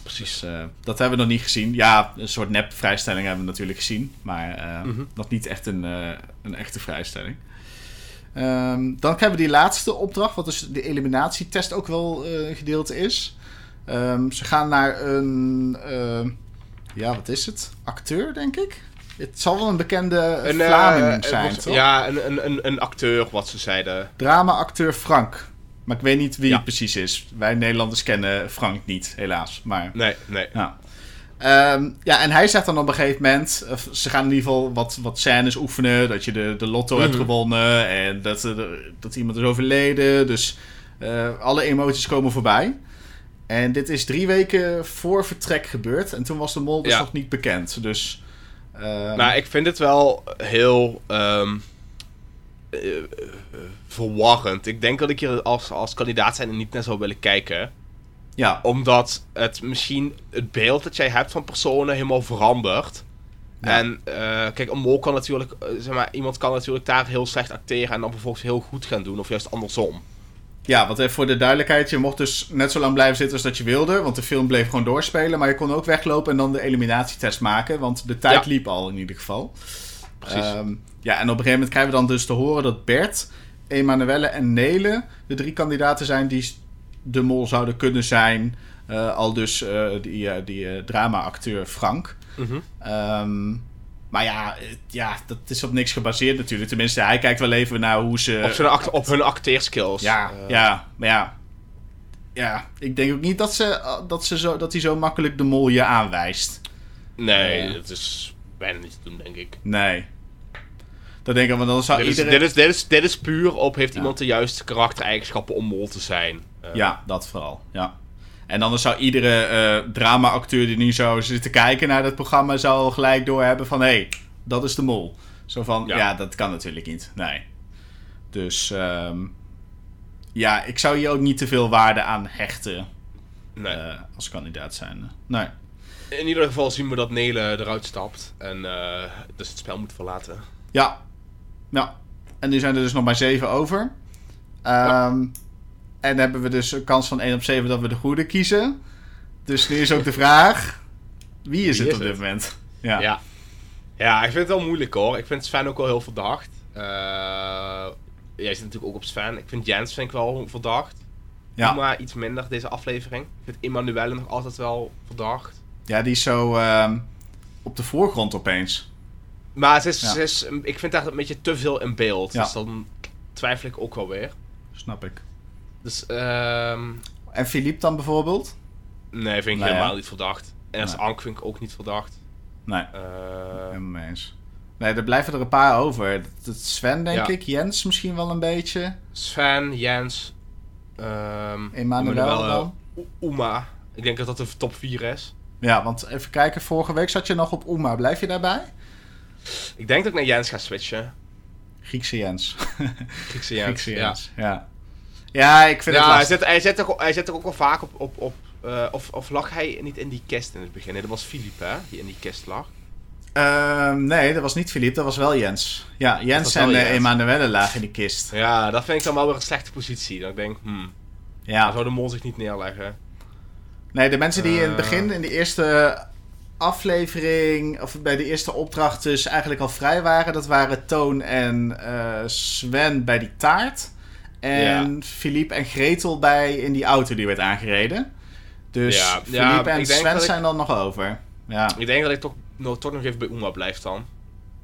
precies. Dus, eh, dat hebben we nog niet gezien. Ja, een soort nep vrijstelling hebben we natuurlijk gezien. Maar Mhm. nog niet echt een, een echte vrijstelling. Ehm, dan hebben we die laatste opdracht, wat dus de eliminatietest ook wel een gedeelte is. Ehm, ze gaan naar een, ehm, ja, wat is het? Acteur, denk ik. Het zal wel een bekende Een, eh, Vlaming eh, zijn, was- toch? Ja, een, een, een, een acteur, wat ze zeiden. Drama-acteur Frank. Maar ik weet niet wie Ja. het precies is. Wij Nederlanders kennen Frank niet, helaas. Maar Nee, nee. Ja. Ehm, ja, en hij zegt dan op een gegeven moment... ze gaan in ieder geval wat, wat scènes oefenen. Dat je de, de lotto hebt Mhm. gewonnen. En dat, er- dat iemand is overleden. Dus Eh, alle emoties komen voorbij. En dit is drie weken voor vertrek gebeurd. En toen was de mol dus Ja. nog niet bekend. Dus... ehm, Maar ik vind het wel heel eh, verwarrend. Ik denk dat ik hier als, als kandidaat zijn er niet naar zou willen kijken. ja, Omdat het misschien het beeld dat jij hebt van personen helemaal verandert. Ja. En eh, kijk, een mol kan natuurlijk, zeg maar, iemand kan natuurlijk daar heel slecht acteren en dan vervolgens heel goed gaan doen, of juist andersom. Ja, want even voor de duidelijkheid, je mocht dus net zo lang blijven zitten als dat je wilde, want de film bleef gewoon doorspelen, maar je kon ook weglopen en dan de eliminatietest maken, want de tijd Ja. liep al in ieder geval. Precies. Ehm, ja, en op een gegeven moment krijgen we dan dus te horen dat Bert, Emanuelle en Nele de drie kandidaten zijn die de mol zouden kunnen zijn. Eh, al dus eh, die, eh, die eh, drama-acteur Frank. Ehm, maar ja, eh, ja, dat is op niks gebaseerd natuurlijk. Tenminste, hij kijkt wel even naar hoe ze... op, act- op hun acteerskills. Ja, Eh, ja, maar ja. Ja, ik denk ook niet dat, ze, dat, ze zo, dat hij zo makkelijk de mol je aanwijst. Nee, dat is bijna niet te doen, denk ik. Nee. Dat denk ik, want dan zou Dit is, iedereen... dit, is, dit, is, dit is puur op heeft Ja. iemand de juiste karaktereigenschappen om mol te zijn. Eh, Ja, dat vooral, ja. En anders zou iedere eh drama-acteur die nu zou zitten kijken naar dat programma... zou gelijk doorhebben van... hé, hey, dat is de mol. Zo van, ja. Ja. dat kan natuurlijk niet. Nee. Dus, ehm, ja, ik zou hier ook niet te veel waarde aan hechten... Nee. eh, als kandidaat zijn. Nee. In ieder geval zien we dat Nele eruit stapt en eh, dus het spel moet verlaten. Ja. Ja. En nu zijn er dus nog maar zeven over. Ehm, En hebben we dus een kans van 1 op 7 dat we de goede kiezen. Dus nu is ook de vraag: wie is Wie het is op dit het? moment? Ja. Ja. ja, ik vind het wel moeilijk hoor. Ik vind Sven ook wel heel verdacht. Eh, jij zit natuurlijk ook op Sven. Ik vind Jens vind ik wel verdacht. Ja. Maar iets minder deze aflevering. Ik vind Emmanuelle nog altijd wel verdacht. Ja, die is zo ehm, op de voorgrond opeens. Maar ze is, Ja. ze is, ik vind haar een beetje te veel in beeld. Ja. Dus dan twijfel ik ook wel weer. Snap ik. Dus ehm En Philippe dan bijvoorbeeld? nee, vind ik Nou ja. helemaal niet verdacht. En Nee. Ank vind ik ook niet verdacht. Nee, Eh, helemaal mee eens. Nee, er blijven er een paar over. Dat Sven, denk Ja. ik. Jens misschien wel een beetje. Sven, Jens, ehm Emmanuel dan? O- Uma. Ik denk dat dat de top 4 is. Ja, want even kijken. Vorige week zat je nog op Oema. Blijf je daarbij? Ik denk dat ik naar Jens ga switchen. Griekse Jens. Griekse Jens. Griekse. Jens. Ja. Ja, ik vind Ja, het hij lastig. zit, hij, zit toch, hij toch ook wel vaak op... op, op eh, of, of lag hij niet in die kist in het begin? Nee, dat was Philippe, hè? Die in die kist lag. Ehm, nee, dat was niet Philippe, dat was wel Jens. Ja, Jens en eh, Jens. Emanuelle lagen in die kist. Ja, dat vind ik dan wel weer een slechte positie. Dan denk ik, hmm, dan Ja. zou de mol zich niet neerleggen. Nee, de mensen die in het Eh. begin, in de eerste aflevering, of bij de eerste opdracht dus eigenlijk al vrij waren, dat waren Toon en eh, Sven bij die taart. En Philippe en Gretel bij in die auto die werd aangereden. Dus Ja, ja, Philippe en ik denk Sven ik- zijn dan nog over. Ja, Ik denk dat ik toch, toch nog even bij Uma blijf dan.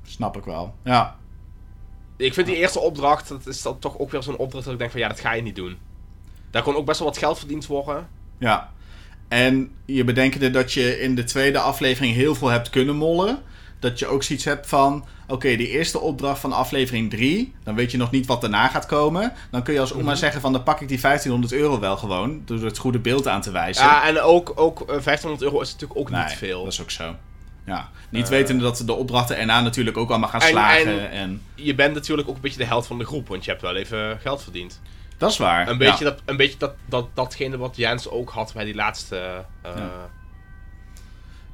snap ik wel. Ja, Ik vind die eerste opdracht, dat is dan toch ook weer zo'n opdracht dat ik denk van ja, dat ga je niet doen. Daar kon ook best wel wat geld verdiend worden. Ja. En je bedenkende dat je in de tweede aflevering heel veel hebt kunnen mollen. Dat je ook zoiets hebt van... Oké, die eerste opdracht van aflevering 3... Dan weet je nog niet wat daarna gaat komen. Dan kun je als oma Mhm. zeggen van... Dan pak ik die 1500 euro wel gewoon. Door het goede beeld aan te wijzen. Ja, en ook, ook eh, 1500 euro is natuurlijk ook nee, niet veel. dat is ook zo. Ja. Niet Eh. wetende dat de opdrachten erna natuurlijk ook allemaal gaan En- slagen. En, en- Je bent natuurlijk ook een beetje de held van de groep, want je hebt wel even geld verdiend. dat is waar. Een beetje, ja. dat, een beetje dat, dat, datgene wat Jens ook had bij die laatste. eh, Ja.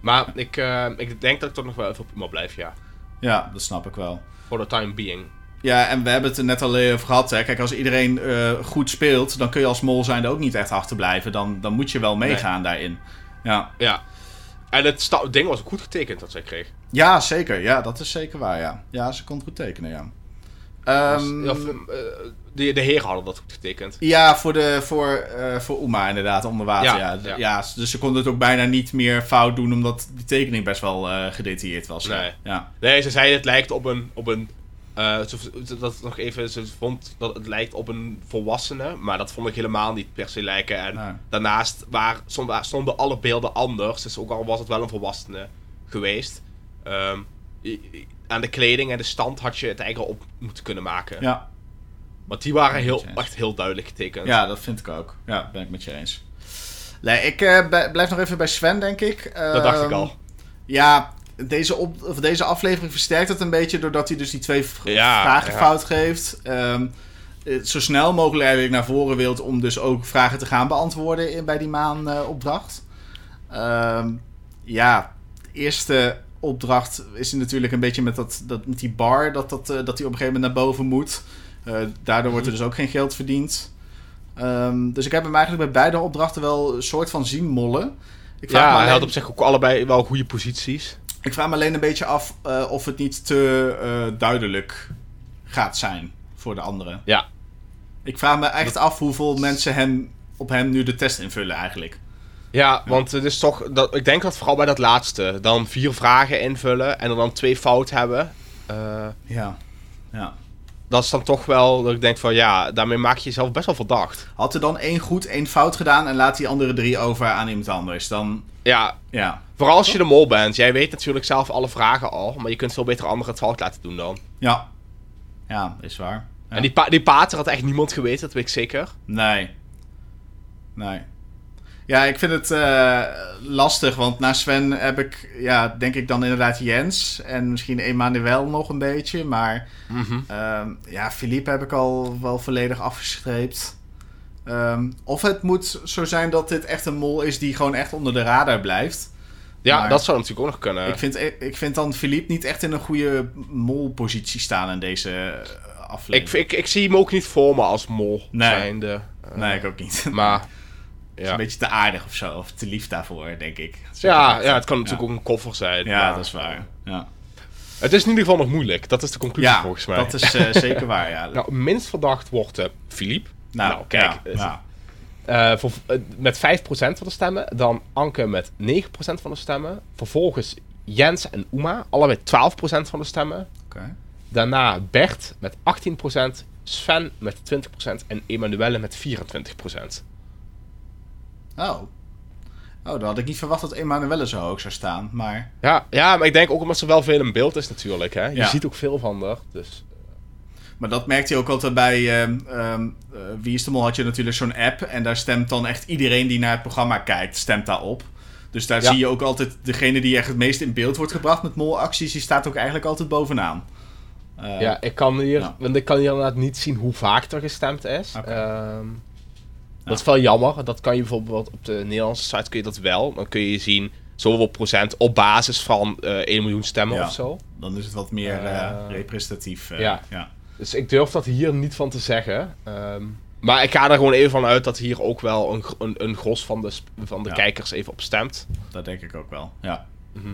Maar ik, eh, ik denk dat ik toch nog wel even op Uma blijf, ja. ja, dat snap ik wel. For the time being. Ja, en we hebben het er net al over gehad. Hè. Kijk, als iedereen eh, goed speelt, dan kun je als mol zijn ook niet echt achterblijven. Dan, dan moet je wel meegaan daarin. Ja. Ja. En het, ding was ook goed getekend dat zij kreeg. ja, zeker. Ja, dat is zeker waar, ja. Ja, ze kon het goed tekenen, ja. Ehm, Dus, of, eh, de, de heren hadden dat goed getekend. ja, voor, de, voor, eh, voor Uma inderdaad, onder water. Ja, Ja, dus ze konden het ook bijna niet meer fout doen, omdat die tekening best wel eh, gedetailleerd was. Nee. Ja. Nee, ze zei het lijkt op een. Op een eh, ze, dat nog even, ze vond dat het lijkt op een volwassene, maar dat vond ik helemaal niet per se lijken. En Nee. daarnaast waar, stonden, stonden alle beelden anders, dus ook al was het wel een volwassene geweest. ehm, aan de kleding en de stand had je het eigenlijk op moeten kunnen maken. ja. Want die waren heel, echt heel duidelijk getekend. Ja, dat vind ik ook. Ja, ben ik met je eens. Nee, ik eh, blijf nog even bij Sven, denk ik. Dat dacht ik Ehm, al. Ja, deze, op, of deze aflevering versterkt het een beetje doordat hij dus die twee Ja, vragen ja. fout geeft. Ehm, het zo snel mogelijk eigenlijk naar voren wilt om dus ook vragen te gaan beantwoorden in, bij die maanopdracht. Ehm ja, de eerste opdracht is natuurlijk een beetje met, dat, dat, met die bar, dat, dat, eh, dat hij op een gegeven moment naar boven moet. Eh, daardoor wordt er dus ook geen geld verdiend. Ehm, dus ik heb hem eigenlijk bij beide opdrachten wel een soort van zien mollen. Ik vraag, Ja, me hij alleen, had op zich ook allebei wel goede posities. ik vraag me alleen een beetje af eh, of het niet te eh, duidelijk gaat zijn voor de anderen. Ja. Ik vraag me echt af hoeveel mensen hem, op hem nu de test invullen eigenlijk. Ja, want het is toch... Dat, ik denk dat vooral bij dat laatste. Dan vier vragen invullen en er dan twee fout hebben. Ja. ja. Dat is dan toch wel dat ik denk van ja, daarmee maak je jezelf best wel verdacht. Had er dan één goed, één fout gedaan en laat die andere drie over aan iemand anders. Dan, Ja, ja. vooral als je de mol bent. Jij weet natuurlijk zelf alle vragen al, maar je kunt veel beter anderen het fout laten doen dan. Ja. Ja, is waar. Ja. En die, pa die pater had echt niemand geweten, dat weet ik zeker. Nee. Nee. Ja, ik vind het eh, lastig, want na Sven heb ik, ja, denk ik dan inderdaad Jens. En misschien Emmanuel nog een beetje, maar ehm, ja, Philippe heb ik al wel volledig afgestreept. Ehm, of het moet zo zijn dat dit echt een mol is die gewoon echt onder de radar blijft. Ja, Maar- dat zou natuurlijk ook nog kunnen. Ik, vind, ik vind dan Philippe niet echt in een goede molpositie staan in deze eh, Ik, aflevering. ik, ik zie hem ook niet voor me als mol Nee. zijnde. Eh, Nee, ik ook niet. Maar is een beetje te aardig of zo, of te lief daarvoor, denk ik. Ja, ja, het kan natuurlijk ook een koffer zijn. Ja, maar- dat is waar. Ja, Het is in ieder geval nog moeilijk. Dat is de conclusie ja volgens mij. dat is eh, zeker waar, ja. Nou, minst verdacht wordt eh Philippe. nou, nou, kijk, ja. Eh, voor, met 5% van de stemmen. Dan Anke met 9% van de stemmen. Vervolgens Jens en Uma, allebei 12% van de stemmen. Daarna Bert met 18%, Sven met 20% en Emanuelle met 24%. Oh. Oh, dan had ik niet verwacht dat Emanuelle zo hoog zou staan, maar... Ja, ja, maar ik denk ook omdat ze wel veel in beeld is natuurlijk. Hè? Je Ja. ziet ook veel van haar. Dus Maar dat merkte je ook altijd bij eh, Wie is de Mol had je natuurlijk zo'n app. En daar stemt dan echt iedereen die naar het programma kijkt, stemt daarop. Dus daar Ja. zie je ook altijd degene die echt het meest in beeld wordt gebracht met molacties. Die staat ook eigenlijk altijd bovenaan. Eh, ja, ik kan hier, want ik kan hier inderdaad niet zien hoe vaak er gestemd is. Oké. Ehm, Dat is wel jammer. Dat kan je bijvoorbeeld op de Nederlandse site kun je dat wel. Dan kun je zien zoveel procent op basis van eh 1 miljoen stemmen Ja. of zo. Dan is het wat meer eh, Eh, representatief. ja. ja. Dus ik durf dat hier niet van te zeggen. Ehm, maar ik ga er gewoon even van uit dat hier ook wel een, een, een gros van de, van de Ja. kijkers even op stemt. Dat denk ik ook wel, ja. Mhm.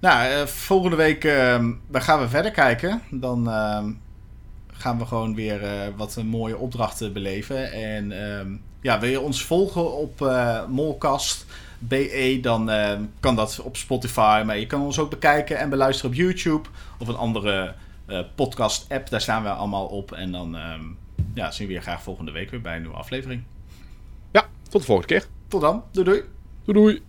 Nou, volgende week ehm, dan gaan we verder kijken. Dan ehm, gaan we gewoon weer eh, wat mooie opdrachten beleven. En ehm, ja, wil je ons volgen op eh Molcast BE, dan ehm, kan dat op Spotify. Maar je kan ons ook bekijken en beluisteren op YouTube of een andere eh, podcast-app. Daar staan we allemaal op. En dan ehm, ja, zien we je graag volgende week weer bij een nieuwe aflevering. Ja, tot de volgende keer. Tot dan, doei doei! Doei doei!